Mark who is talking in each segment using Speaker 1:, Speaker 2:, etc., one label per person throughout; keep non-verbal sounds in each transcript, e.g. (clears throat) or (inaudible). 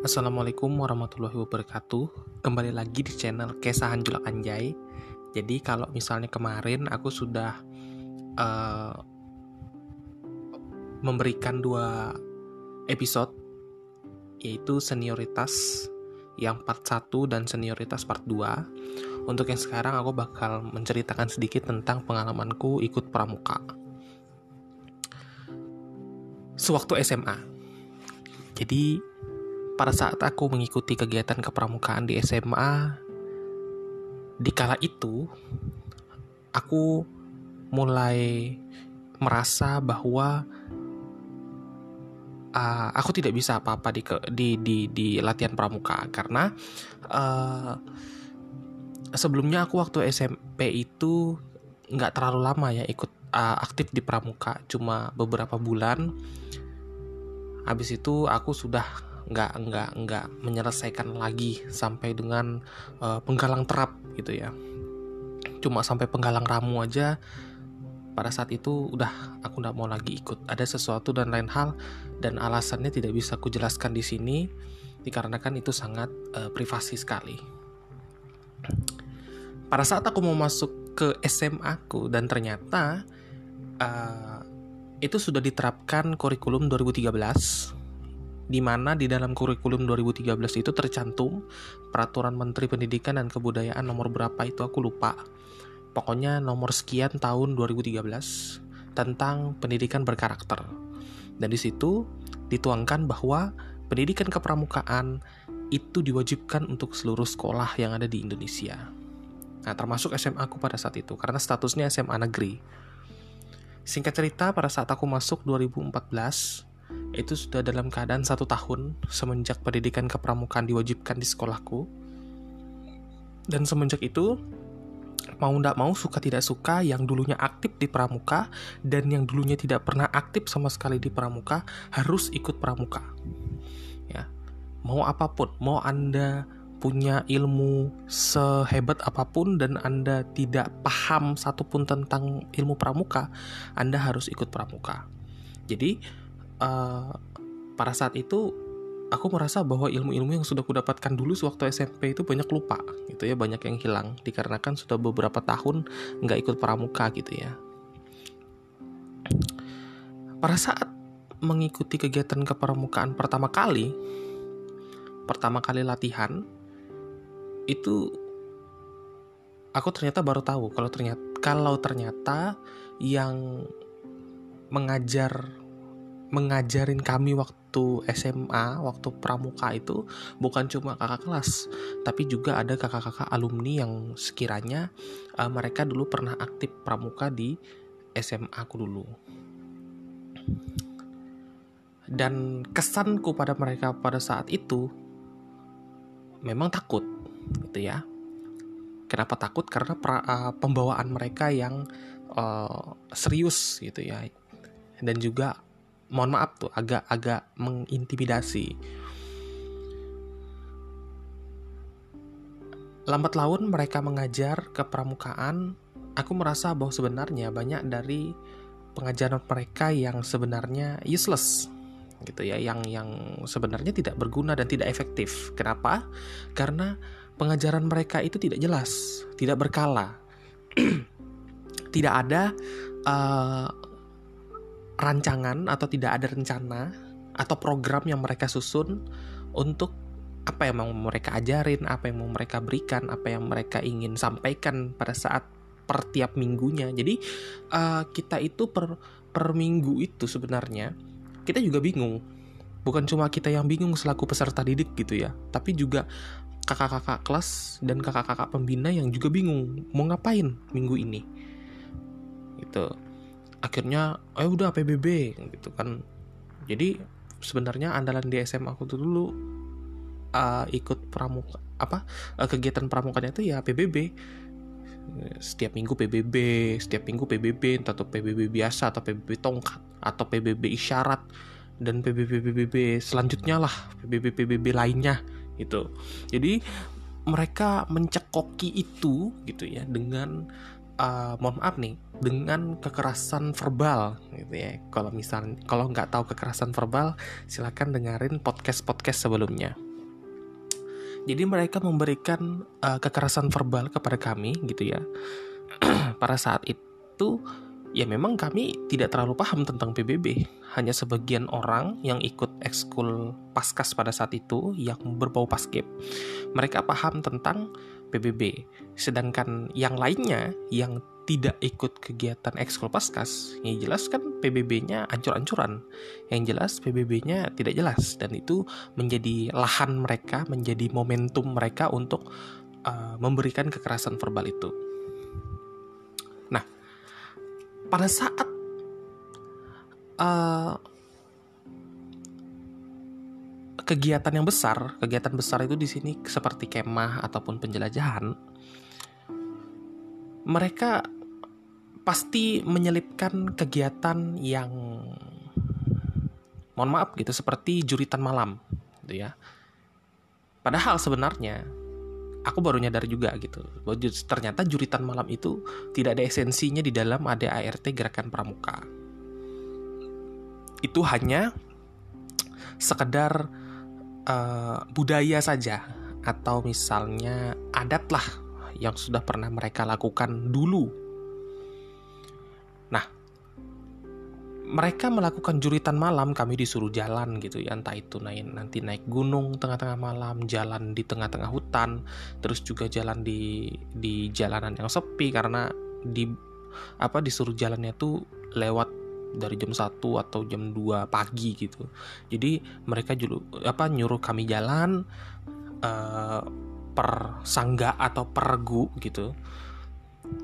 Speaker 1: Assalamualaikum warahmatullahi wabarakatuh. Kembali lagi di channel Kesahan Julak Anjay. Jadi kalau misalnya kemarin aku sudah uh, Memberikan dua episode Yaitu senioritas yang part 1 dan senioritas part 2 Untuk yang sekarang aku bakal menceritakan sedikit tentang pengalamanku ikut pramuka. Sewaktu SMA jadi pada saat aku mengikuti kegiatan kepramukaan di SMA, di kala itu aku mulai merasa bahwa uh, aku tidak bisa apa-apa di, di di di latihan pramuka karena uh, sebelumnya aku waktu SMP itu nggak terlalu lama ya ikut uh, aktif di pramuka. Cuma beberapa bulan habis itu aku sudah nggak nggak nggak menyelesaikan lagi sampai dengan uh, penggalang terap gitu ya. Cuma sampai penggalang ramu aja pada saat itu udah aku nggak mau lagi ikut. Ada sesuatu dan lain hal dan alasannya tidak bisa aku jelaskan di sini dikarenakan itu sangat uh, privasi sekali. Pada saat aku mau masuk ke SMA aku dan ternyata uh, itu sudah diterapkan kurikulum 2013 di mana di dalam kurikulum 2013 itu tercantum peraturan Menteri Pendidikan dan Kebudayaan nomor berapa itu aku lupa. Pokoknya nomor sekian tahun 2013 tentang pendidikan berkarakter. Dan di situ dituangkan bahwa pendidikan kepramukaan itu diwajibkan untuk seluruh sekolah yang ada di Indonesia. Nah, termasuk SMA aku pada saat itu karena statusnya SMA negeri. Singkat cerita, pada saat aku masuk 2014, itu sudah dalam keadaan satu tahun semenjak pendidikan kepramukaan diwajibkan di sekolahku. Dan semenjak itu, mau tidak mau, suka tidak suka, yang dulunya aktif di pramuka dan yang dulunya tidak pernah aktif sama sekali di pramuka harus ikut pramuka. Ya, mau apa pun, mau anda punya ilmu sehebat apa pun dan Anda tidak paham satupun tentang ilmu pramuka, Anda harus ikut pramuka. Jadi, uh, pada saat itu aku merasa bahwa ilmu-ilmu yang sudah kudapatkan dulu sewaktu SMP itu banyak lupa gitu ya banyak yang hilang. Dikarenakan sudah beberapa tahun nggak ikut pramuka gitu ya. Pada saat mengikuti kegiatan kepramukaan pertama kali pertama kali latihan itu aku ternyata baru tahu kalau ternyata kalau ternyata yang mengajar mengajarin kami waktu SMA, waktu pramuka itu bukan cuma kakak kelas, tapi juga ada kakak-kakak alumni yang sekiranya uh, mereka dulu pernah aktif pramuka di SMA aku dulu. Dan kesanku pada mereka pada saat itu memang takut, gitu ya. Kenapa takut? Karena pra, uh, pembawaan mereka yang uh, serius gitu ya, dan juga mohon maaf tuh agak-agak mengintimidasi. Lambat laun mereka mengajar ke pramukaan, aku merasa bahwa sebenarnya banyak dari pengajaran mereka yang sebenarnya useless gitu ya yang yang sebenarnya tidak berguna dan tidak efektif. Kenapa? Karena pengajaran mereka itu tidak jelas, tidak berkala. (clears throat) tidak ada uh, rancangan atau tidak ada rencana atau program yang mereka susun untuk apa yang mau mereka ajarin, apa yang mau mereka berikan, apa yang mereka ingin sampaikan pada saat per tiap minggunya. Jadi uh, kita itu per per minggu itu sebenarnya kita juga bingung. Bukan cuma kita yang bingung selaku peserta didik gitu ya, tapi juga kakak-kakak kelas dan kakak-kakak pembina yang juga bingung mau ngapain minggu ini. Gitu akhirnya eh udah PBB gitu kan jadi sebenarnya andalan di SMA aku tuh dulu uh, ikut pramuka apa uh, kegiatan pramukanya itu ya PBB setiap minggu PBB setiap minggu PBB entah PBB biasa atau PBB tongkat atau PBB isyarat dan PBB PBB selanjutnya lah PBB PBB lainnya itu jadi mereka mencekoki itu gitu ya dengan uh, mohon maaf nih dengan kekerasan verbal gitu ya kalau misal kalau nggak tahu kekerasan verbal silahkan dengerin podcast podcast sebelumnya Jadi mereka memberikan uh, kekerasan verbal kepada kami gitu ya. (clears throat) Pada saat itu ya memang kami tidak terlalu paham tentang PBB. Hanya sebagian orang yang ikut ekskul paskas pada saat itu yang berbau paskip. Mereka paham tentang PBB. Sedangkan yang lainnya yang tidak ikut kegiatan ekskul paskas, yang jelas kan PBB-nya ancur-ancuran. Yang jelas PBB-nya tidak jelas dan itu menjadi lahan mereka, menjadi momentum mereka untuk uh, memberikan kekerasan verbal itu. Nah, pada saat uh, kegiatan yang besar, kegiatan besar itu di sini seperti kemah ataupun penjelajahan, mereka pasti menyelipkan kegiatan yang mohon maaf gitu seperti juritan malam gitu ya. Padahal sebenarnya aku baru nyadar juga gitu ternyata juritan malam itu tidak ada esensinya di dalam ADART gerakan pramuka. Itu hanya sekedar uh, budaya saja atau misalnya adat lah yang sudah pernah mereka lakukan dulu. Nah, mereka melakukan juritan malam, kami disuruh jalan gitu ya, entah itu naik nanti naik gunung tengah-tengah malam, jalan di tengah-tengah hutan, terus juga jalan di di jalanan yang sepi karena di apa disuruh jalannya tuh lewat dari jam 1 atau jam 2 pagi gitu. Jadi mereka juga apa nyuruh kami jalan uh, per sangga atau pergu gitu.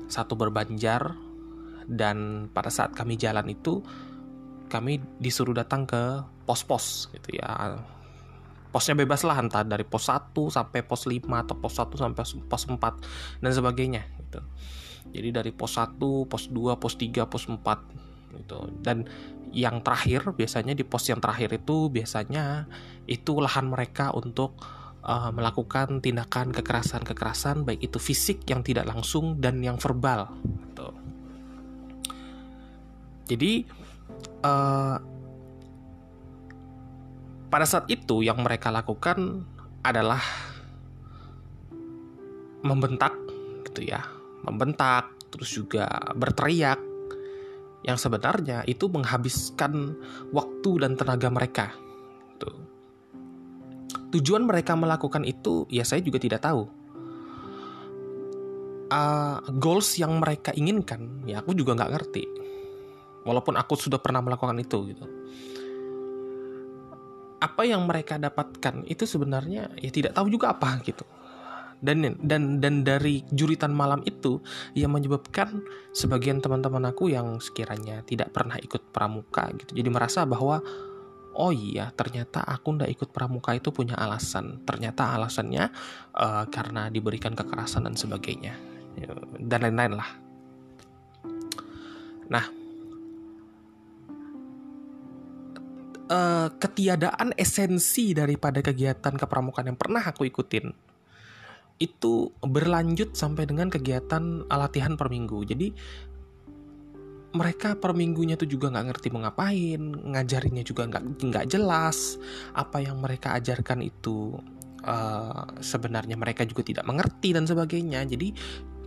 Speaker 1: Satu berbanjar, dan pada saat kami jalan itu kami disuruh datang ke pos-pos gitu ya posnya bebas lah entah dari pos 1 sampai pos 5 atau pos 1 sampai pos 4 dan sebagainya gitu. Jadi dari pos 1, pos 2, pos 3, pos 4 gitu. Dan yang terakhir biasanya di pos yang terakhir itu biasanya itu lahan mereka untuk uh, melakukan tindakan kekerasan-kekerasan baik itu fisik yang tidak langsung dan yang verbal gitu. Jadi uh, pada saat itu yang mereka lakukan adalah membentak gitu ya, membentak terus juga berteriak yang sebenarnya itu menghabiskan waktu dan tenaga mereka. Tuh. Tujuan mereka melakukan itu ya saya juga tidak tahu. Uh, goals yang mereka inginkan ya aku juga nggak ngerti walaupun aku sudah pernah melakukan itu gitu apa yang mereka dapatkan itu sebenarnya ya tidak tahu juga apa gitu dan dan dan dari juritan malam itu yang menyebabkan sebagian teman-teman aku yang sekiranya tidak pernah ikut pramuka gitu jadi merasa bahwa oh iya ternyata aku ndak ikut pramuka itu punya alasan. Ternyata alasannya uh, karena diberikan kekerasan dan sebagainya. Dan lain-lain lah. Nah uh, ketiadaan esensi daripada kegiatan kepramukaan yang pernah aku ikutin itu berlanjut sampai dengan kegiatan latihan per minggu. Jadi mereka per minggunya tuh juga nggak ngerti mau ngapain, ngajarinnya juga nggak nggak jelas, apa yang mereka ajarkan itu uh, sebenarnya mereka juga tidak mengerti dan sebagainya. Jadi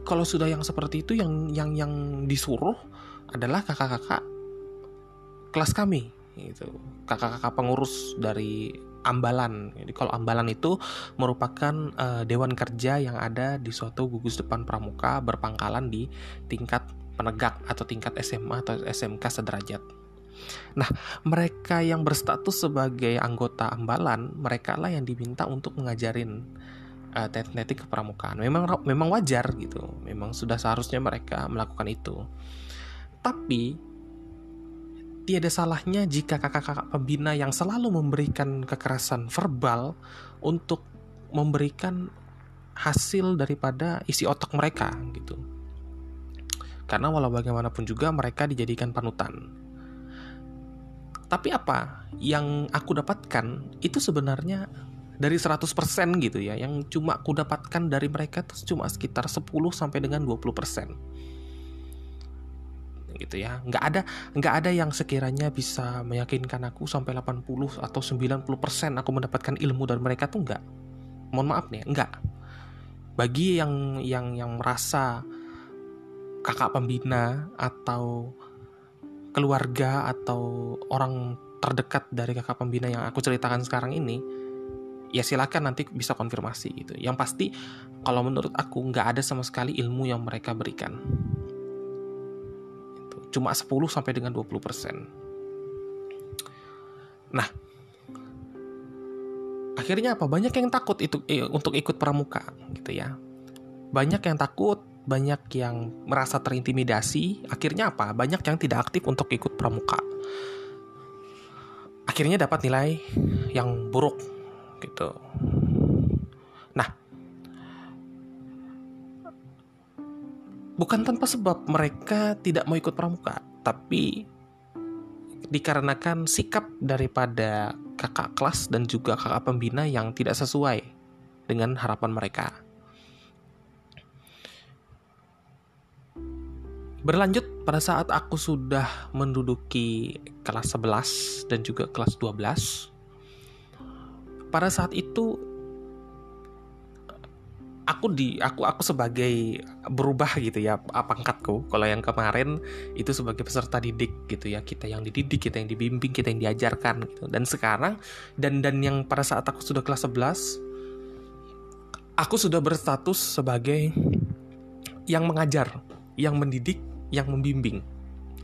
Speaker 1: kalau sudah yang seperti itu yang yang yang disuruh adalah kakak-kakak kelas kami itu kakak-kakak pengurus dari Ambalan. Jadi kalau Ambalan itu merupakan uh, dewan kerja yang ada di suatu gugus depan pramuka berpangkalan di tingkat penegak atau tingkat SMA atau SMK sederajat. Nah, mereka yang berstatus sebagai anggota Ambalan, mereka lah yang diminta untuk mengajarin uh, teknik kepramukaan. Memang memang wajar gitu. Memang sudah seharusnya mereka melakukan itu. Tapi tiada salahnya jika kakak-kakak pembina yang selalu memberikan kekerasan verbal untuk memberikan hasil daripada isi otak mereka gitu. Karena walau bagaimanapun juga mereka dijadikan panutan. Tapi apa yang aku dapatkan itu sebenarnya dari 100% gitu ya. Yang cuma aku dapatkan dari mereka itu cuma sekitar 10 sampai dengan 20% gitu ya. Nggak ada nggak ada yang sekiranya bisa meyakinkan aku sampai 80 atau 90% aku mendapatkan ilmu dari mereka tuh nggak. Mohon maaf nih enggak bagi yang yang yang merasa kakak pembina atau keluarga atau orang terdekat dari kakak pembina yang aku ceritakan sekarang ini ya silakan nanti bisa konfirmasi gitu. Yang pasti kalau menurut aku nggak ada sama sekali ilmu yang mereka berikan cuma 10 sampai dengan 20 persen. Nah akhirnya apa? Banyak yang takut itu eh, untuk ikut pramuka gitu ya. Banyak yang takut banyak yang merasa terintimidasi. Akhirnya apa? Banyak yang tidak aktif untuk ikut pramuka. Akhirnya dapat nilai yang buruk gitu bukan tanpa sebab mereka tidak mau ikut pramuka tapi dikarenakan sikap daripada kakak kelas dan juga kakak pembina yang tidak sesuai dengan harapan mereka. Berlanjut pada saat aku sudah menduduki kelas 11 dan juga kelas 12. Pada saat itu aku di aku aku sebagai berubah gitu ya pangkatku. Kalau yang kemarin itu sebagai peserta didik gitu ya kita yang dididik kita yang dibimbing kita yang diajarkan gitu. Dan sekarang dan dan yang pada saat aku sudah kelas 11 aku sudah berstatus sebagai yang mengajar yang mendidik yang membimbing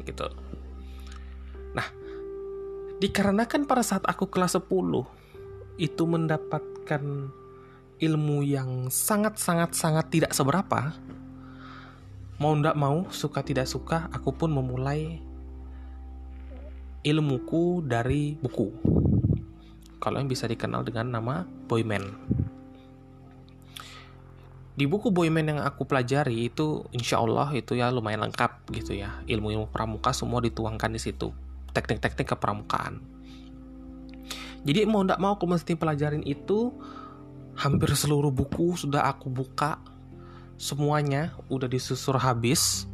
Speaker 1: gitu. Nah dikarenakan pada saat aku kelas 10 itu mendapatkan ilmu yang sangat-sangat-sangat tidak seberapa, mau ndak mau, suka tidak suka, aku pun memulai ilmuku dari buku. Kalau yang bisa dikenal dengan nama Boyman. Di buku Boyman yang aku pelajari itu insya Allah itu ya lumayan lengkap gitu ya. Ilmu-ilmu pramuka semua dituangkan di situ. Teknik-teknik kepramukaan. Jadi mau ndak mau aku mesti pelajarin itu hampir seluruh buku sudah aku buka. Semuanya udah disusur habis.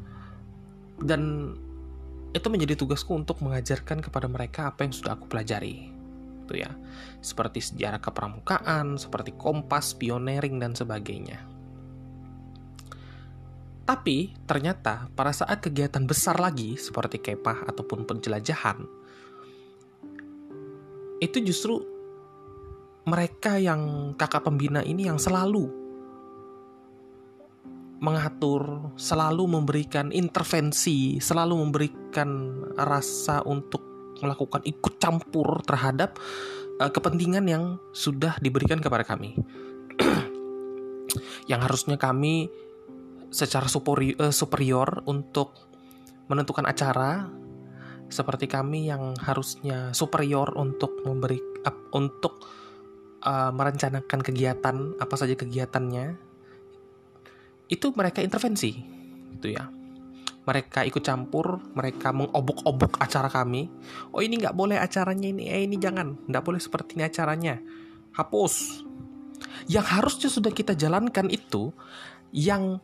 Speaker 1: Dan itu menjadi tugasku untuk mengajarkan kepada mereka apa yang sudah aku pelajari. Itu ya. Seperti sejarah kepramukaan seperti kompas pioneering dan sebagainya. Tapi ternyata pada saat kegiatan besar lagi seperti kepah ataupun penjelajahan itu justru mereka yang kakak pembina ini yang selalu mengatur, selalu memberikan intervensi, selalu memberikan rasa untuk melakukan ikut campur terhadap uh, kepentingan yang sudah diberikan kepada kami. (clears throat) yang harusnya kami secara superior, uh, superior untuk menentukan acara seperti kami yang harusnya superior untuk memberi uh, untuk uh, merencanakan kegiatan apa saja kegiatannya itu mereka intervensi itu ya. Mereka ikut campur mereka mengobok-obok acara kami. Oh ini nggak boleh acaranya ini eh ini jangan nggak boleh seperti ini acaranya. Hapus. Yang harusnya sudah kita jalankan itu yang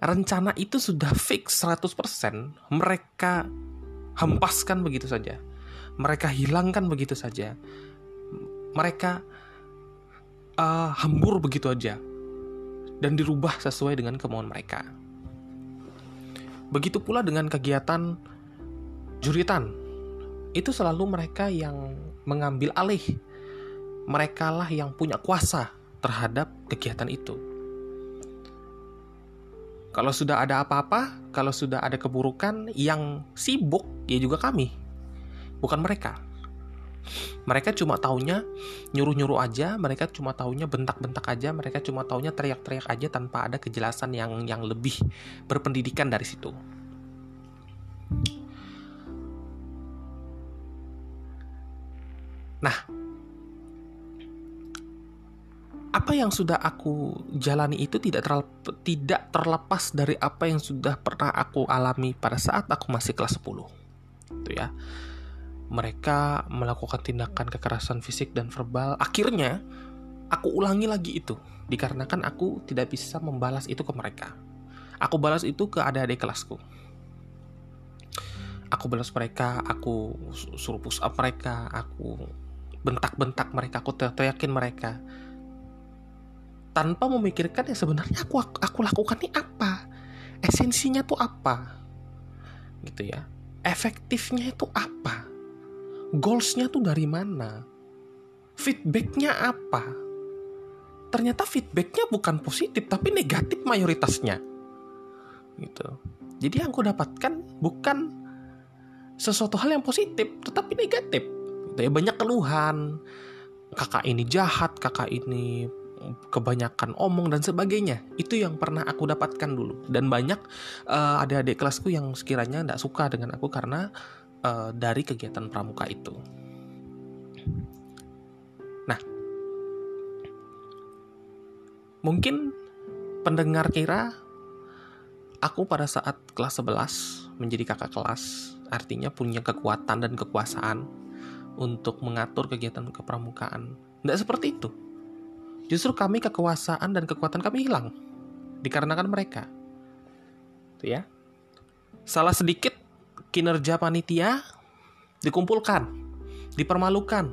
Speaker 1: rencana itu sudah fix 100% mereka hempaskan begitu saja. Mereka hilangkan begitu saja. Mereka uh, hambur begitu aja dan dirubah sesuai dengan kemauan mereka. Begitu pula dengan kegiatan juritan. Itu selalu mereka yang mengambil alih. Mereka lah yang punya kuasa terhadap kegiatan itu. Kalau sudah ada apa-apa, kalau sudah ada keburukan, yang sibuk ya juga kami, bukan mereka. Mereka cuma taunya nyuruh-nyuruh aja, mereka cuma taunya bentak-bentak aja, mereka cuma taunya teriak-teriak aja tanpa ada kejelasan yang yang lebih berpendidikan dari situ. Nah, apa yang sudah aku jalani itu tidak terl tidak terlepas dari apa yang sudah pernah aku alami pada saat aku masih kelas 10. Itu ya mereka melakukan tindakan kekerasan fisik dan verbal. Akhirnya, aku ulangi lagi itu, dikarenakan aku tidak bisa membalas itu ke mereka. Aku balas itu ke adik-adik kelasku. Aku balas mereka, aku suruh push up mereka, aku bentak-bentak mereka, aku teriakin mereka. tanpa memikirkan ya sebenarnya aku aku lakukan ini apa esensinya tuh apa gitu ya efektifnya itu apa goalsnya tuh dari mana? Feedbacknya apa? Ternyata feedbacknya bukan positif tapi negatif mayoritasnya. Gitu. Jadi yang aku dapatkan bukan sesuatu hal yang positif tetapi negatif. Gitu ya banyak keluhan. Kakak ini jahat kakak ini kebanyakan omong dan sebagainya. Itu yang pernah aku dapatkan dulu. Dan banyak uh, adik-adik kelasku yang sekiranya tidak suka dengan aku karena uh, dari kegiatan pramuka itu nah mungkin pendengar kira aku pada saat kelas 11 menjadi kakak kelas artinya punya kekuatan dan kekuasaan untuk mengatur kegiatan kepramukaan tidak seperti itu Justru kami kekuasaan dan kekuatan kami hilang dikarenakan mereka. Tuh ya. Salah sedikit kinerja panitia dikumpulkan, dipermalukan,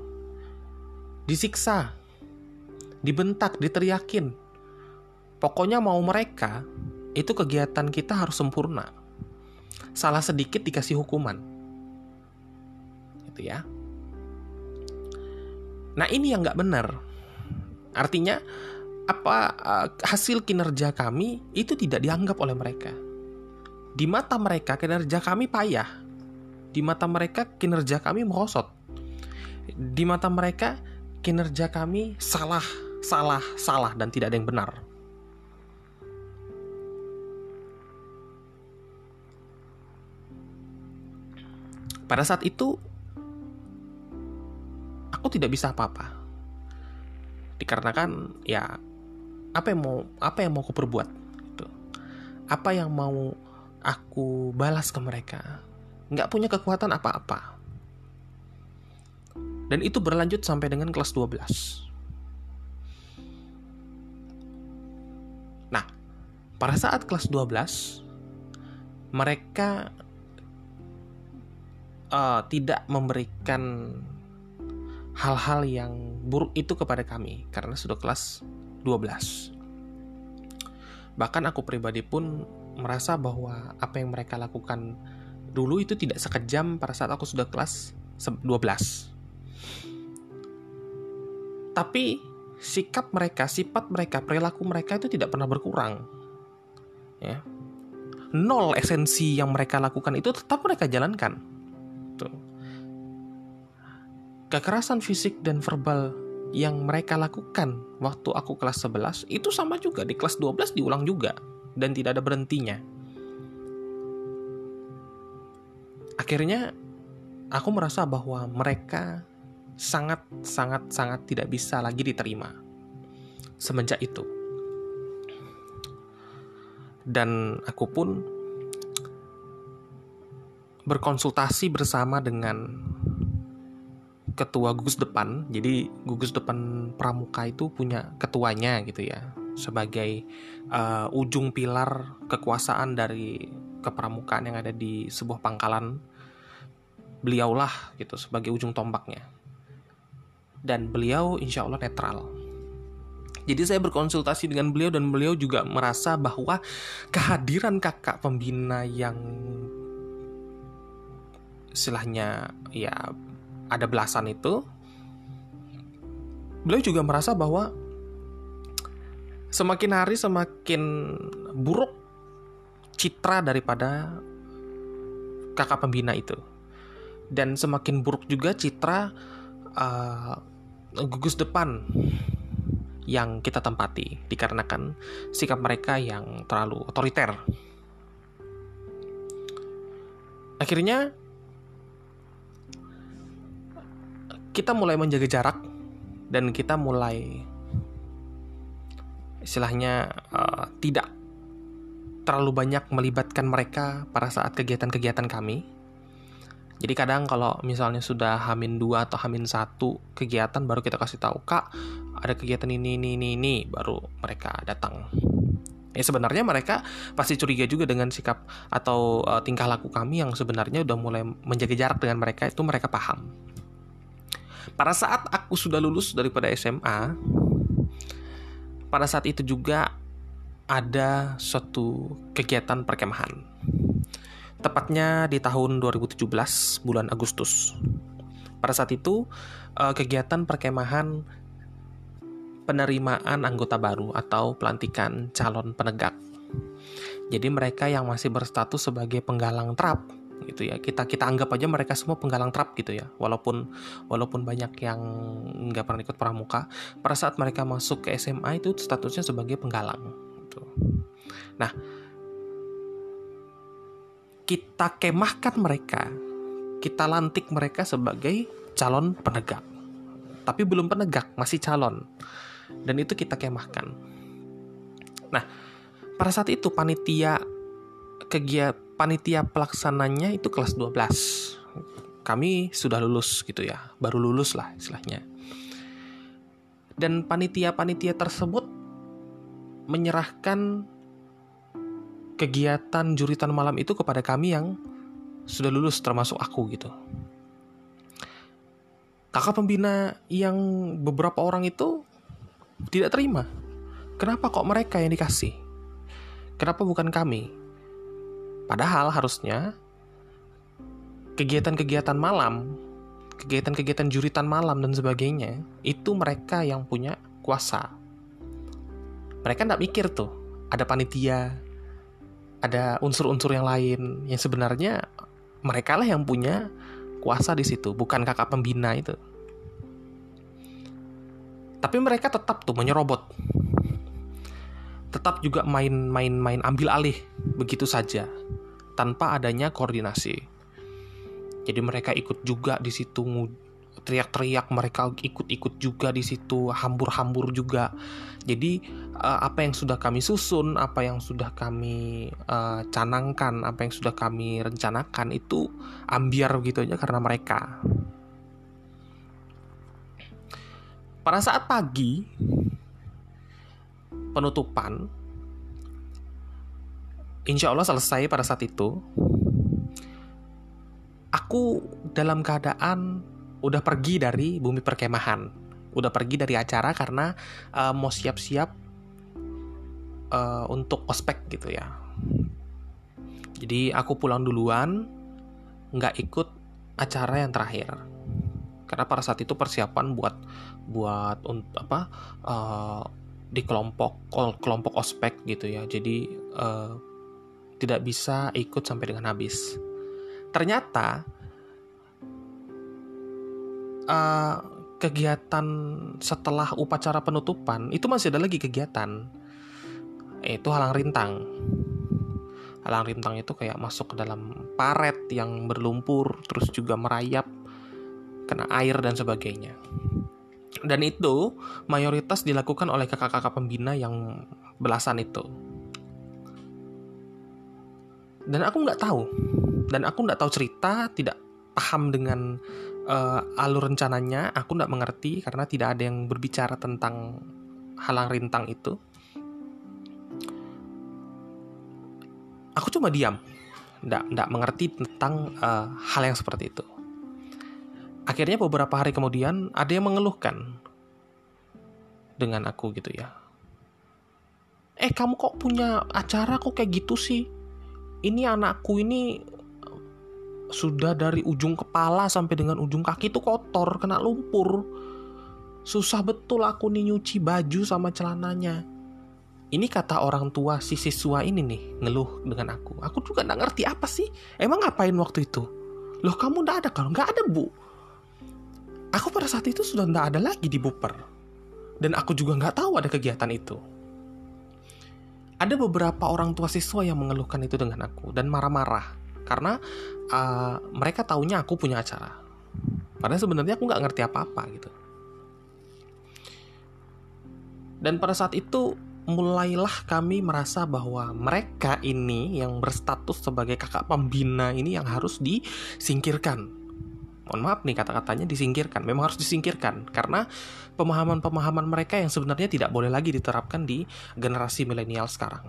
Speaker 1: disiksa, dibentak, diteriakin. Pokoknya mau mereka, itu kegiatan kita harus sempurna. Salah sedikit dikasih hukuman. Gitu ya. Nah ini yang nggak benar. Artinya apa uh, hasil kinerja kami itu tidak dianggap oleh mereka. Di mata mereka kinerja kami payah. Di mata mereka kinerja kami merosot. Di mata mereka kinerja kami salah, salah, salah dan tidak ada yang benar. Pada saat itu aku tidak bisa apa-apa dikarenakan ya apa yang mau apa yang mau aku perbuat gitu. apa yang mau aku balas ke mereka. Nggak punya kekuatan apa-apa. Dan itu berlanjut sampai dengan kelas 12 nah pada saat kelas 12 mereka uh, tidak memberikan hal-hal yang buruk itu kepada kami karena sudah kelas 12. Bahkan aku pribadi pun merasa bahwa apa yang mereka lakukan dulu itu tidak sekejam pada saat aku sudah kelas 12. Tapi sikap mereka, sifat mereka, perilaku mereka itu tidak pernah berkurang. Ya. Nol esensi yang mereka lakukan itu tetap mereka jalankan. Tuh kekerasan fisik dan verbal yang mereka lakukan waktu aku kelas 11 itu sama juga di kelas 12 diulang juga dan tidak ada berhentinya. Akhirnya aku merasa bahwa mereka sangat sangat sangat tidak bisa lagi diterima semenjak itu. Dan aku pun berkonsultasi bersama dengan ketua gugus depan. Jadi gugus depan pramuka itu punya ketuanya gitu ya. Sebagai uh, ujung pilar kekuasaan dari kepramukaan yang ada di sebuah pangkalan. Beliaulah gitu sebagai ujung tombaknya. Dan beliau insya Allah netral. Jadi saya berkonsultasi dengan beliau dan beliau juga merasa bahwa kehadiran kakak pembina yang istilahnya ya ada belasan itu, beliau juga merasa bahwa semakin hari semakin buruk citra daripada kakak pembina itu. Dan semakin buruk juga citra uh, gugus depan yang kita tempati dikarenakan sikap mereka yang terlalu otoriter. Akhirnya kita mulai menjaga jarak dan kita mulai istilahnya uh, tidak terlalu banyak melibatkan mereka pada saat kegiatan-kegiatan kami. Jadi kadang kalau misalnya sudah hamin dua atau hamin satu kegiatan baru kita kasih tahu kak ada kegiatan ini ini ini ini baru mereka datang. Ya sebenarnya mereka pasti curiga juga dengan sikap atau uh, tingkah laku kami yang sebenarnya udah mulai menjaga jarak dengan mereka itu mereka paham. Pada saat aku sudah lulus daripada SMA, pada saat itu juga ada suatu kegiatan perkemahan. Tepatnya di tahun 2017 bulan Agustus. Pada saat itu eh, kegiatan perkemahan penerimaan anggota baru atau pelantikan calon penegak. Jadi mereka yang masih berstatus sebagai penggalang trap gitu ya. Kita kita anggap aja mereka semua penggalang trap gitu ya. Walaupun walaupun banyak yang nggak pernah ikut pramuka pada saat mereka masuk ke SMA itu statusnya sebagai penggalang gitu. nah kita kemahkan mereka kita lantik mereka sebagai calon penegak. Tapi belum penegak masih calon. Dan itu kita kemahkan. Nah pada saat itu panitia kegiatan panitia pelaksananya itu kelas 12. Kami sudah lulus gitu ya, baru lulus lah istilahnya. Dan panitia-panitia tersebut menyerahkan kegiatan juritan malam itu kepada kami yang sudah lulus termasuk aku gitu. Kakak pembina yang beberapa orang itu tidak terima. Kenapa kok mereka yang dikasih? Kenapa bukan kami? Padahal harusnya kegiatan-kegiatan malam, kegiatan-kegiatan juritan malam dan sebagainya, itu mereka yang punya kuasa. Mereka nggak mikir tuh, ada panitia, ada unsur-unsur yang lain yang sebenarnya mereka lah yang punya kuasa di situ, bukan kakak pembina itu. Tapi mereka tetap tuh menyerobot. Tetap juga main-main-main ambil alih begitu saja tanpa adanya koordinasi. Jadi mereka ikut juga di situ teriak-teriak mereka ikut-ikut juga di situ hambur-hambur juga jadi uh, apa yang sudah kami susun apa yang sudah kami uh, canangkan apa yang sudah kami rencanakan itu ambiar begitu aja karena mereka pada saat pagi penutupan insya Allah selesai pada saat itu aku dalam keadaan udah pergi dari bumi perkemahan. Udah pergi dari acara karena uh, mau siap-siap uh, untuk ospek gitu ya. Jadi aku pulang duluan nggak ikut acara yang terakhir. Karena pada saat itu persiapan buat buat untuk apa uh, di kelompok kelompok ospek gitu ya jadi uh, tidak bisa ikut sampai dengan habis. Ternyata uh, kegiatan setelah upacara penutupan itu masih ada lagi kegiatan, yaitu halang rintang. Halang rintang itu kayak masuk ke dalam paret yang berlumpur, terus juga merayap, kena air dan sebagainya. Dan itu mayoritas dilakukan oleh kakak-kakak pembina yang belasan itu. Dan aku nggak tahu. Dan aku nggak tahu cerita tidak paham dengan uh, alur rencananya. Aku nggak mengerti karena tidak ada yang berbicara tentang halang rintang itu. Aku cuma diam. Nggak nggak mengerti tentang uh, hal yang seperti itu akhirnya beberapa hari kemudian ada yang mengeluhkan dengan aku gitu ya. Eh kamu kok punya acara kok kayak gitu sih? Ini anakku ini sudah dari ujung kepala sampai dengan ujung kaki itu kotor kena lumpur. Susah betul aku nih nyuci baju sama celananya. Ini kata orang tua si siswa ini nih ngeluh dengan aku. Aku juga nggak ngerti apa sih? Emang ngapain waktu itu? Loh kamu nggak ada? Kalau nggak ada bu aku pada saat itu sudah nggak ada lagi di buper dan aku juga nggak tahu ada kegiatan itu ada beberapa orang tua siswa yang mengeluhkan itu dengan aku dan marah-marah karena uh, mereka taunya aku punya acara. Padahal sebenarnya aku nggak ngerti apa-apa gitu. Dan pada saat itu mulailah kami merasa bahwa mereka ini yang berstatus sebagai kakak pembina ini yang harus disingkirkan mohon maaf nih kata-katanya disingkirkan memang harus disingkirkan karena pemahaman-pemahaman mereka yang sebenarnya tidak boleh lagi diterapkan di generasi milenial sekarang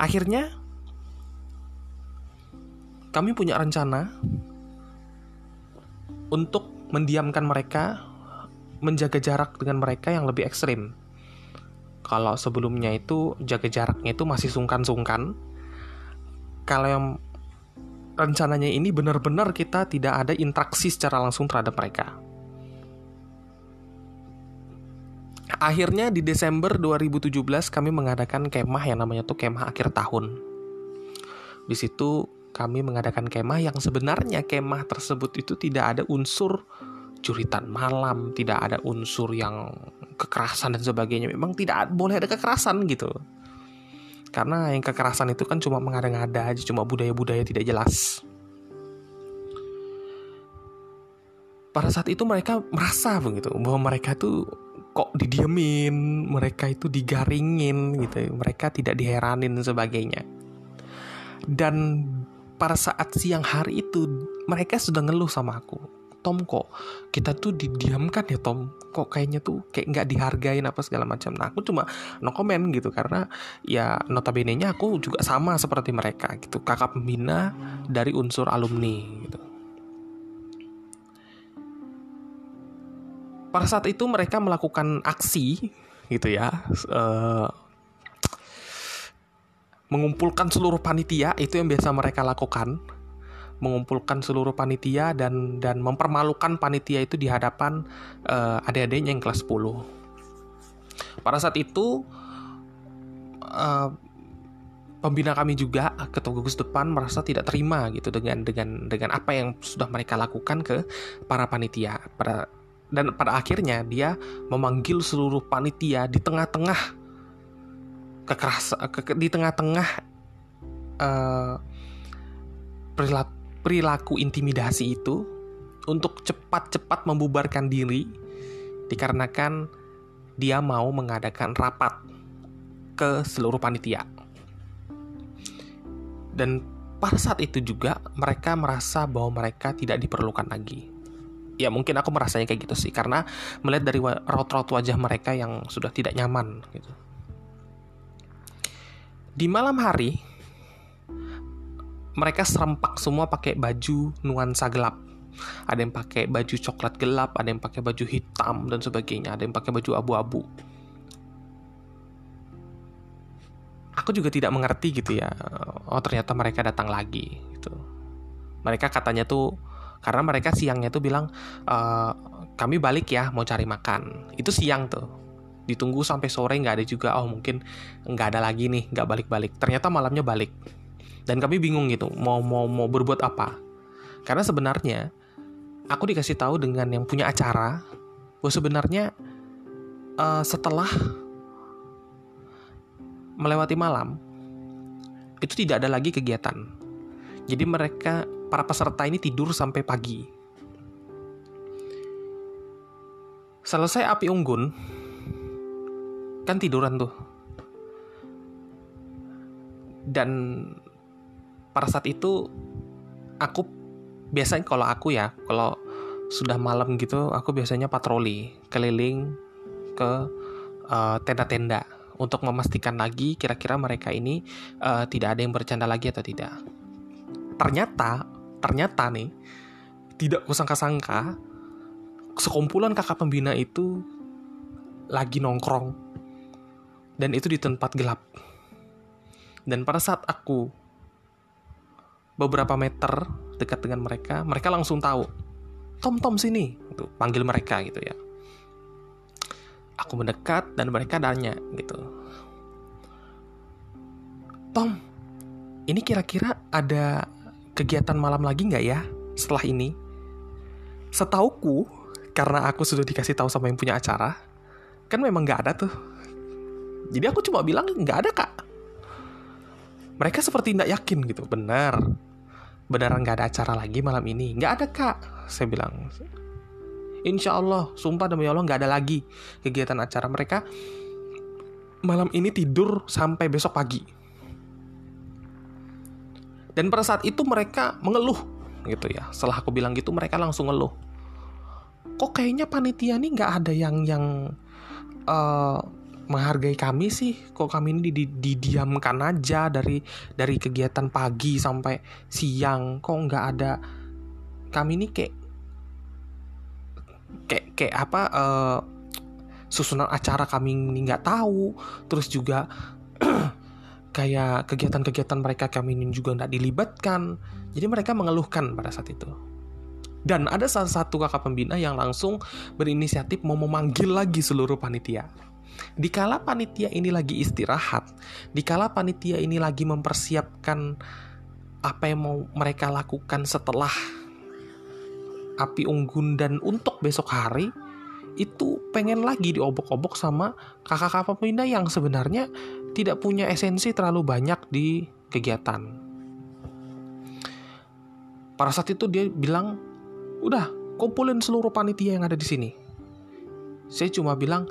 Speaker 1: akhirnya kami punya rencana untuk mendiamkan mereka menjaga jarak dengan mereka yang lebih ekstrim. Kalau sebelumnya itu jaga jaraknya itu masih sungkan-sungkan. Kalau yang rencananya ini benar-benar kita tidak ada interaksi secara langsung terhadap mereka. Akhirnya di Desember 2017 kami mengadakan kemah yang namanya tuh kemah akhir tahun. Di situ kami mengadakan kemah yang sebenarnya kemah tersebut itu tidak ada unsur curitan malam, tidak ada unsur yang kekerasan dan sebagainya. Memang tidak boleh ada kekerasan gitu. Karena yang kekerasan itu kan cuma mengada-ngada aja, cuma budaya-budaya tidak jelas. Pada saat itu mereka merasa begitu bahwa mereka tuh kok didiemin, mereka itu digaringin gitu, mereka tidak diheranin sebagainya. Dan pada saat siang hari itu mereka sudah ngeluh sama aku Tom kok kita tuh didiamkan ya Tom. Kok kayaknya tuh kayak nggak dihargain apa segala macam. Nah aku cuma no comment gitu karena ya notabene nya aku juga sama seperti mereka gitu. Kakak pembina dari unsur alumni gitu. Pada saat itu mereka melakukan aksi gitu ya uh, mengumpulkan seluruh panitia itu yang biasa mereka lakukan mengumpulkan seluruh panitia dan dan mempermalukan panitia itu di hadapan uh, adik-adiknya yang kelas 10. Pada saat itu uh, pembina kami juga ketua gugus depan merasa tidak terima gitu dengan dengan dengan apa yang sudah mereka lakukan ke para panitia. Pada dan pada akhirnya dia memanggil seluruh panitia di tengah-tengah kekerasan ke, di tengah-tengah uh, perilaku perilaku intimidasi itu untuk cepat-cepat membubarkan diri dikarenakan dia mau mengadakan rapat ke seluruh panitia. Dan pada saat itu juga mereka merasa bahwa mereka tidak diperlukan lagi. Ya mungkin aku merasanya kayak gitu sih karena melihat dari raut-raut wajah mereka yang sudah tidak nyaman gitu. Di malam hari mereka serempak semua pakai baju nuansa gelap. Ada yang pakai baju coklat gelap, ada yang pakai baju hitam dan sebagainya, ada yang pakai baju abu-abu. Aku juga tidak mengerti gitu ya. Oh ternyata mereka datang lagi gitu. Mereka katanya tuh karena mereka siangnya tuh bilang e, kami balik ya mau cari makan. Itu siang tuh ditunggu sampai sore nggak ada juga oh mungkin nggak ada lagi nih nggak balik-balik ternyata malamnya balik dan kami bingung gitu mau mau mau berbuat apa. Karena sebenarnya aku dikasih tahu dengan yang punya acara bahwa sebenarnya uh, setelah melewati malam itu tidak ada lagi kegiatan. Jadi mereka para peserta ini tidur sampai pagi. Selesai api unggun kan tiduran tuh. Dan pada saat itu aku biasanya kalau aku ya kalau sudah malam gitu aku biasanya patroli keliling ke uh, tenda-tenda untuk memastikan lagi kira-kira mereka ini uh, tidak ada yang bercanda lagi atau tidak. Ternyata, ternyata nih tidak kusangka-sangka sekumpulan kakak pembina itu lagi nongkrong dan itu di tempat gelap. Dan pada saat aku beberapa meter dekat dengan mereka, mereka langsung tahu. Tom Tom sini, itu panggil mereka gitu ya. Aku mendekat dan mereka nanya gitu. Tom, ini kira-kira ada kegiatan malam lagi nggak ya setelah ini? Setauku, karena aku sudah dikasih tahu sama yang punya acara, kan memang nggak ada tuh. Jadi aku cuma bilang nggak ada kak. Mereka seperti tidak yakin gitu, benar beneran gak ada acara lagi malam ini? Nggak ada kak, saya bilang. Insya Allah, sumpah demi Allah nggak ada lagi kegiatan acara mereka. Malam ini tidur sampai besok pagi. Dan pada saat itu mereka mengeluh gitu ya. Setelah aku bilang gitu mereka langsung ngeluh. Kok kayaknya panitia nih nggak ada yang yang uh, menghargai kami sih. Kok kami ini didiamkan aja dari dari kegiatan pagi sampai siang. Kok nggak ada kami ini kayak kayak kayak apa uh, susunan acara kami ini nggak tahu. Terus juga (clears throat) kayak kegiatan-kegiatan mereka kami ini juga nggak dilibatkan. Jadi mereka mengeluhkan pada saat itu. Dan ada salah satu kakak pembina yang langsung berinisiatif mau memanggil lagi seluruh panitia Dikala panitia ini lagi istirahat, dikala panitia ini lagi mempersiapkan apa yang mau mereka lakukan setelah api unggun dan untuk besok hari, itu pengen lagi diobok-obok sama kakak-kakak pembina yang sebenarnya tidak punya esensi terlalu banyak di kegiatan. Pada saat itu dia bilang, udah kumpulin seluruh panitia yang ada di sini. Saya cuma bilang,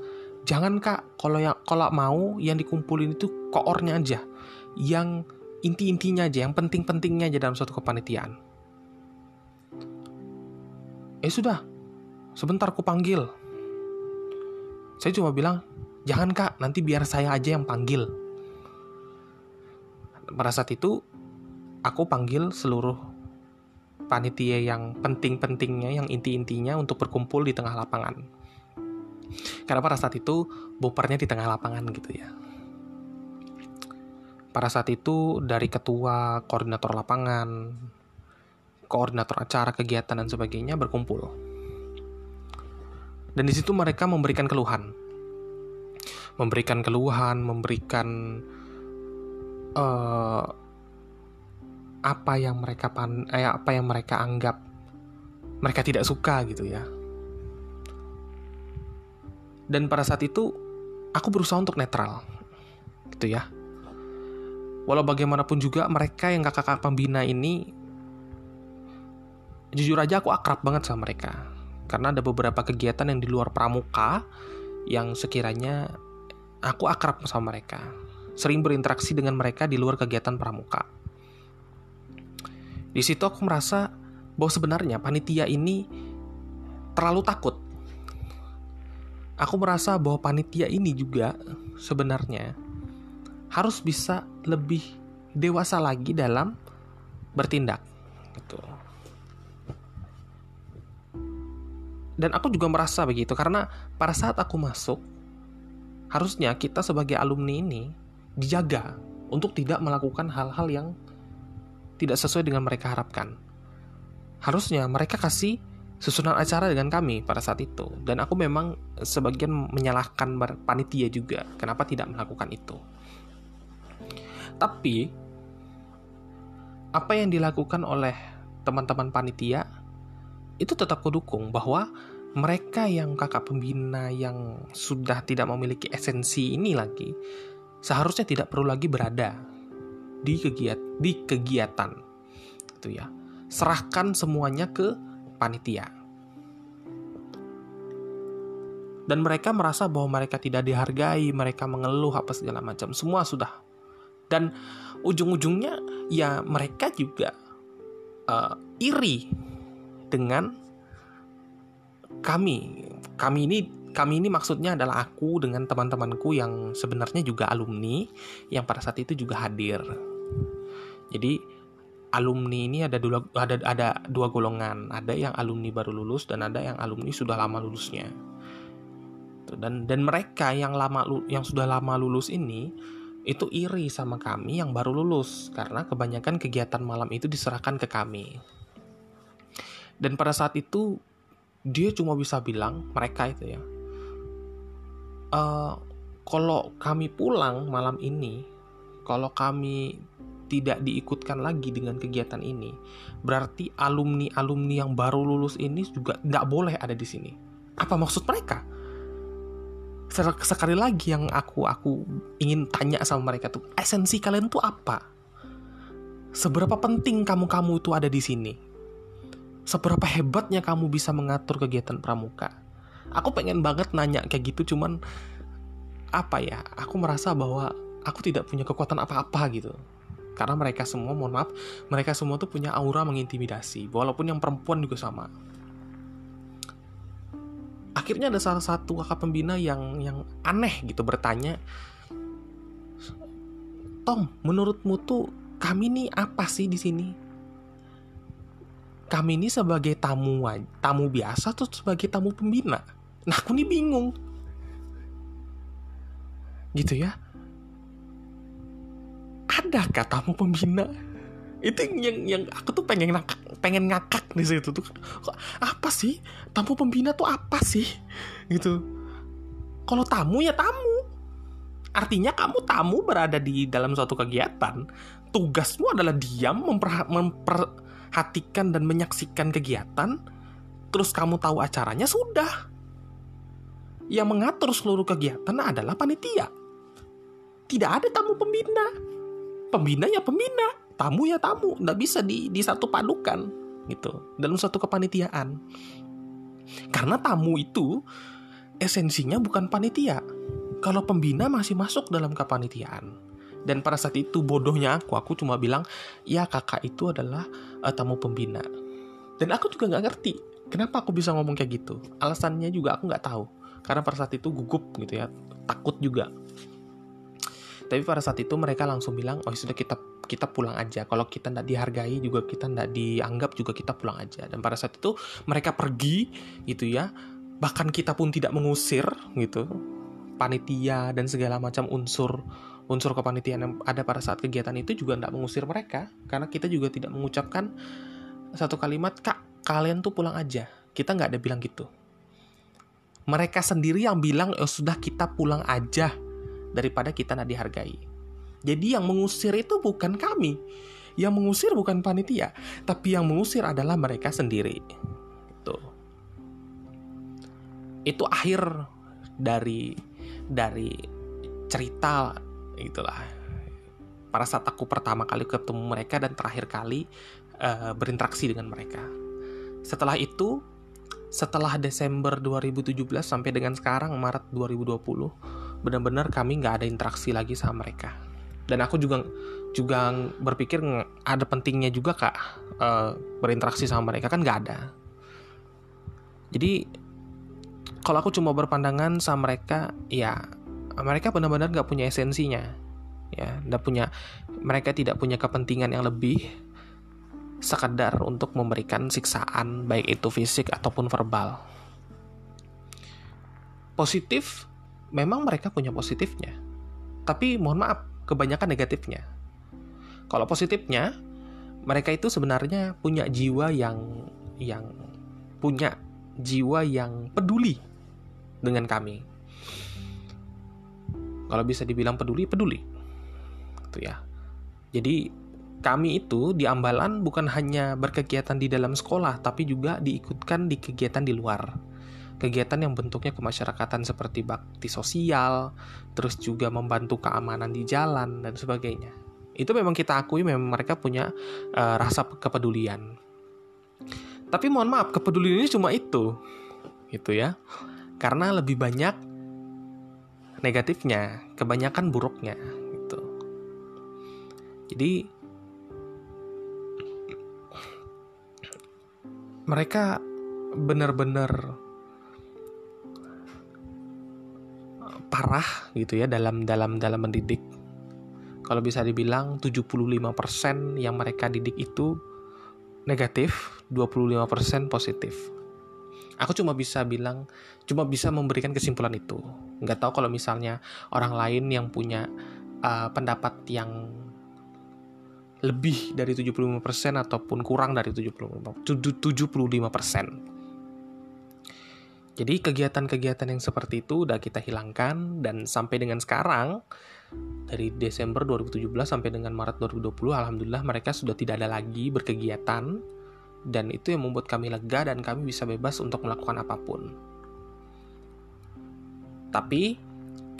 Speaker 1: jangan kak. Kalau yang kalau mau yang dikumpulin itu koornya aja. Yang inti-intinya aja yang penting-pentingnya aja dalam suatu kepanitiaan. Eh sudah. Sebentar ku panggil. Saya cuma bilang jangan kak. Nanti biar saya aja yang panggil. Pada saat itu aku panggil seluruh panitia yang penting-pentingnya yang inti-intinya untuk berkumpul di tengah lapangan karena pada saat itu bopernya di tengah lapangan gitu ya. Pada saat itu dari ketua, koordinator lapangan, koordinator acara, kegiatan dan sebagainya berkumpul. Dan di situ mereka memberikan keluhan. Memberikan keluhan, memberikan uh, apa yang mereka pan, eh, apa yang mereka anggap mereka tidak suka gitu ya dan pada saat itu aku berusaha untuk netral. Gitu ya. Walau bagaimanapun juga mereka yang kakak-kakak pembina ini jujur aja aku akrab banget sama mereka. Karena ada beberapa kegiatan yang di luar pramuka yang sekiranya aku akrab sama mereka. Sering berinteraksi dengan mereka di luar kegiatan pramuka. Di situ aku merasa bahwa sebenarnya panitia ini terlalu takut aku merasa bahwa panitia ini juga sebenarnya harus bisa lebih dewasa lagi dalam bertindak gitu. Dan aku juga merasa begitu karena pada saat aku masuk harusnya kita sebagai alumni ini dijaga untuk tidak melakukan hal-hal yang tidak sesuai dengan mereka harapkan. Harusnya mereka kasih susunan acara dengan kami pada saat itu dan aku memang sebagian menyalahkan panitia juga. Kenapa tidak melakukan itu? Tapi apa yang dilakukan oleh teman-teman panitia itu tetap kudukung bahwa mereka yang kakak pembina yang sudah tidak memiliki esensi ini lagi seharusnya tidak perlu lagi berada di kegiatan di kegiatan. Itu ya. Serahkan semuanya ke panitia. Dan mereka merasa bahwa mereka tidak dihargai, mereka mengeluh apa segala macam, semua sudah. Dan ujung-ujungnya ya mereka juga uh, iri dengan kami. Kami ini kami ini maksudnya adalah aku dengan teman-temanku yang sebenarnya juga alumni yang pada saat itu juga hadir. Jadi alumni ini ada dua ada ada dua golongan ada yang alumni baru lulus dan ada yang alumni sudah lama lulusnya dan dan mereka yang lama yang sudah lama lulus ini itu iri sama kami yang baru lulus karena kebanyakan kegiatan malam itu diserahkan ke kami dan pada saat itu dia cuma bisa bilang mereka itu ya e, kalau kami pulang malam ini kalau kami tidak diikutkan lagi dengan kegiatan ini, berarti alumni-alumni yang baru lulus ini juga nggak boleh ada di sini. Apa maksud mereka? Sekali lagi yang aku aku ingin tanya sama mereka tuh, esensi kalian tuh apa? Seberapa penting kamu-kamu itu ada di sini? Seberapa hebatnya kamu bisa mengatur kegiatan pramuka? Aku pengen banget nanya kayak gitu, cuman apa ya? Aku merasa bahwa aku tidak punya kekuatan apa-apa gitu karena mereka semua mohon maaf mereka semua tuh punya aura mengintimidasi walaupun yang perempuan juga sama akhirnya ada salah satu kakak pembina yang yang aneh gitu bertanya Tom menurutmu tuh kami ini apa sih di sini kami ini sebagai tamu tamu biasa tuh sebagai tamu pembina Nah aku nih bingung. Gitu ya. Ada katamu pembina? Itu yang yang aku tuh pengen ngakak, pengen ngakak di situ tuh. Apa sih? Tamu pembina tuh apa sih? Gitu. Kalau tamu ya tamu. Artinya kamu tamu berada di dalam suatu kegiatan. Tugasmu adalah diam memper, memperhatikan dan menyaksikan kegiatan. Terus kamu tahu acaranya sudah yang mengatur seluruh kegiatan adalah panitia. Tidak ada tamu pembina. Pembina ya pembina, tamu ya tamu, nggak bisa di, di satu padukan gitu dalam satu kepanitiaan. Karena tamu itu esensinya bukan panitia. Kalau pembina masih masuk dalam kepanitiaan. Dan pada saat itu bodohnya aku, aku cuma bilang, ya kakak itu adalah uh, tamu pembina. Dan aku juga nggak ngerti kenapa aku bisa ngomong kayak gitu. Alasannya juga aku nggak tahu karena pada saat itu gugup gitu ya takut juga tapi pada saat itu mereka langsung bilang oh sudah kita kita pulang aja. Kalau kita tidak dihargai juga kita tidak dianggap juga kita pulang aja. Dan pada saat itu mereka pergi gitu ya. Bahkan kita pun tidak mengusir gitu. Panitia dan segala macam unsur unsur kepanitiaan yang ada pada saat kegiatan itu juga tidak mengusir mereka. Karena kita juga tidak mengucapkan satu kalimat kak kalian tuh pulang aja. Kita nggak ada bilang gitu. Mereka sendiri yang bilang oh, sudah kita pulang aja daripada kita nak dihargai. Jadi yang mengusir itu bukan kami. Yang mengusir bukan panitia, tapi yang mengusir adalah mereka sendiri. Itu. Itu akhir dari dari cerita itulah. Pada saat aku pertama kali ketemu mereka dan terakhir kali uh, berinteraksi dengan mereka. Setelah itu setelah Desember 2017 sampai dengan sekarang Maret 2020 benar-benar kami nggak ada interaksi lagi sama mereka dan aku juga juga berpikir ada pentingnya juga kak uh, berinteraksi sama mereka kan nggak ada jadi kalau aku cuma berpandangan sama mereka ya mereka benar-benar nggak punya esensinya ya nggak punya mereka tidak punya kepentingan yang lebih sekedar untuk memberikan siksaan baik itu fisik ataupun verbal. Positif memang mereka punya positifnya. Tapi mohon maaf, kebanyakan negatifnya. Kalau positifnya mereka itu sebenarnya punya jiwa yang yang punya jiwa yang peduli dengan kami. Kalau bisa dibilang peduli, peduli. Itu ya. Jadi kami itu di Ambalan bukan hanya berkegiatan di dalam sekolah, tapi juga diikutkan di kegiatan di luar. Kegiatan yang bentuknya kemasyarakatan seperti bakti sosial, terus juga membantu keamanan di jalan, dan sebagainya. Itu memang kita akui memang mereka punya uh, rasa kepedulian. Tapi mohon maaf, kepedulian ini cuma itu. Gitu ya. Karena lebih banyak negatifnya, kebanyakan buruknya gitu. Jadi mereka benar-benar parah gitu ya dalam dalam dalam mendidik. Kalau bisa dibilang 75% yang mereka didik itu negatif, 25% positif. Aku cuma bisa bilang, cuma bisa memberikan kesimpulan itu. Nggak tahu kalau misalnya orang lain yang punya uh, pendapat yang lebih dari 75% ataupun kurang dari 75%. 75%. Jadi kegiatan-kegiatan yang seperti itu udah kita hilangkan dan sampai dengan sekarang dari Desember 2017 sampai dengan Maret 2020 alhamdulillah mereka sudah tidak ada lagi berkegiatan dan itu yang membuat kami lega dan kami bisa bebas untuk melakukan apa pun. Tapi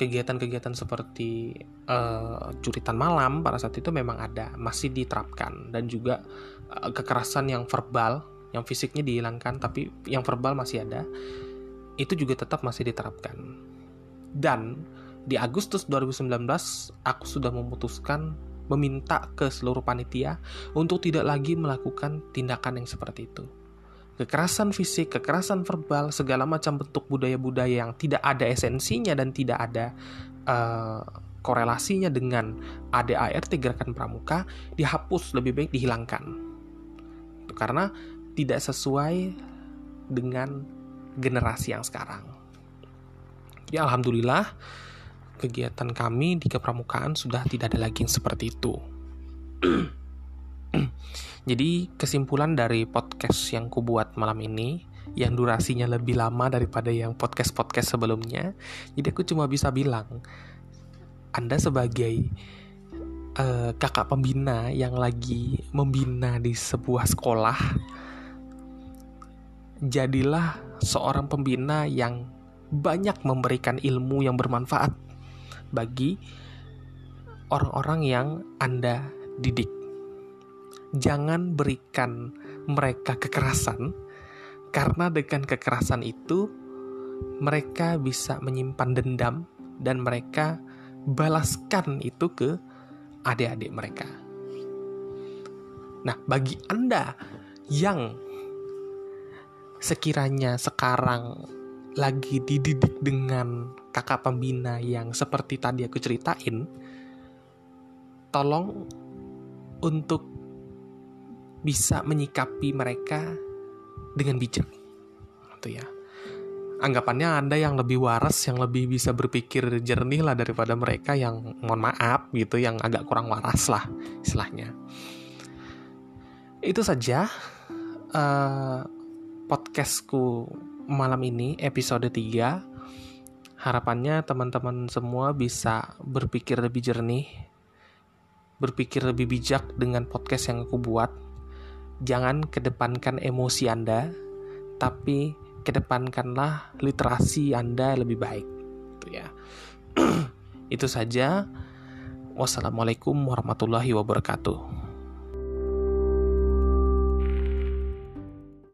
Speaker 1: kegiatan-kegiatan seperti uh, curitan malam pada saat itu memang ada, masih diterapkan dan juga uh, kekerasan yang verbal, yang fisiknya dihilangkan tapi yang verbal masih ada, itu juga tetap masih diterapkan. Dan di Agustus 2019 aku sudah memutuskan meminta ke seluruh panitia untuk tidak lagi melakukan tindakan yang seperti itu kekerasan fisik, kekerasan verbal, segala macam bentuk budaya-budaya yang tidak ada esensinya dan tidak ada uh, korelasinya dengan ADART gerakan pramuka dihapus lebih baik dihilangkan karena tidak sesuai dengan generasi yang sekarang ya alhamdulillah kegiatan kami di kepramukaan sudah tidak ada lagi yang seperti itu. (clears throat) Jadi kesimpulan dari podcast yang ku buat malam ini yang durasinya lebih lama daripada yang podcast-podcast sebelumnya. Jadi aku cuma bisa bilang Anda sebagai uh, kakak pembina yang lagi membina di sebuah sekolah jadilah seorang pembina yang banyak memberikan ilmu yang bermanfaat bagi orang-orang yang Anda didik jangan berikan mereka kekerasan, karena dengan kekerasan itu mereka bisa menyimpan dendam dan mereka balaskan itu ke adik-adik mereka. Nah, bagi Anda yang sekiranya sekarang lagi dididik dengan kakak pembina yang seperti tadi aku ceritain, tolong untuk bisa menyikapi mereka dengan bijak. Gitu ya. Anggapannya Anda yang lebih waras, yang lebih bisa berpikir jernih lah daripada mereka yang mohon maaf gitu, yang agak kurang waras lah istilahnya. Itu saja uh, podcastku malam ini episode 3. Harapannya teman-teman semua bisa berpikir lebih jernih, berpikir lebih bijak dengan podcast yang aku buat jangan kedepankan emosi Anda, tapi kedepankanlah literasi Anda lebih baik. Itu ya. (clears throat) Itu saja. Wassalamualaikum warahmatullahi wabarakatuh.